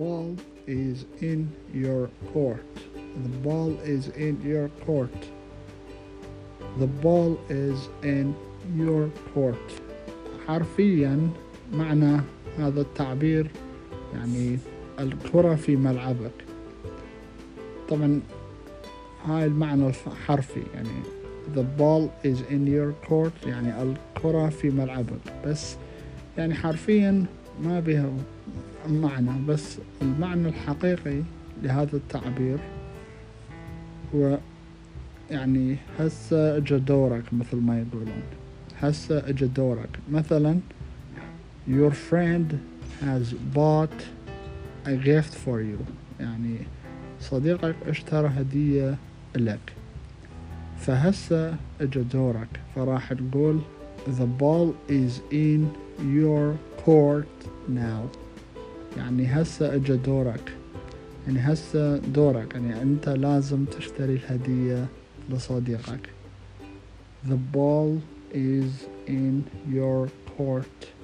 in your court. The ball is in your court. The ball is in your court. حرفيا معنى هذا التعبير يعني الكرة في ملعبك. طبعا هاي المعنى الحرفي يعني the ball is in your court يعني الكرة في ملعبك. بس يعني حرفيا ما بها معنى بس المعنى الحقيقي لهذا التعبير هو يعني هسه اجى دورك مثل ما يقولون. هسه اجى دورك. مثلا your friend has bought a gift for you. يعني صديقك اشترى هدية لك. فهسه اجى دورك. فراح تقول the ball is in your court now. يعني هسه اجى دورك. يعني هسه دورك. يعني انت لازم تشتري الهدية لصديقك. The ball is in your court.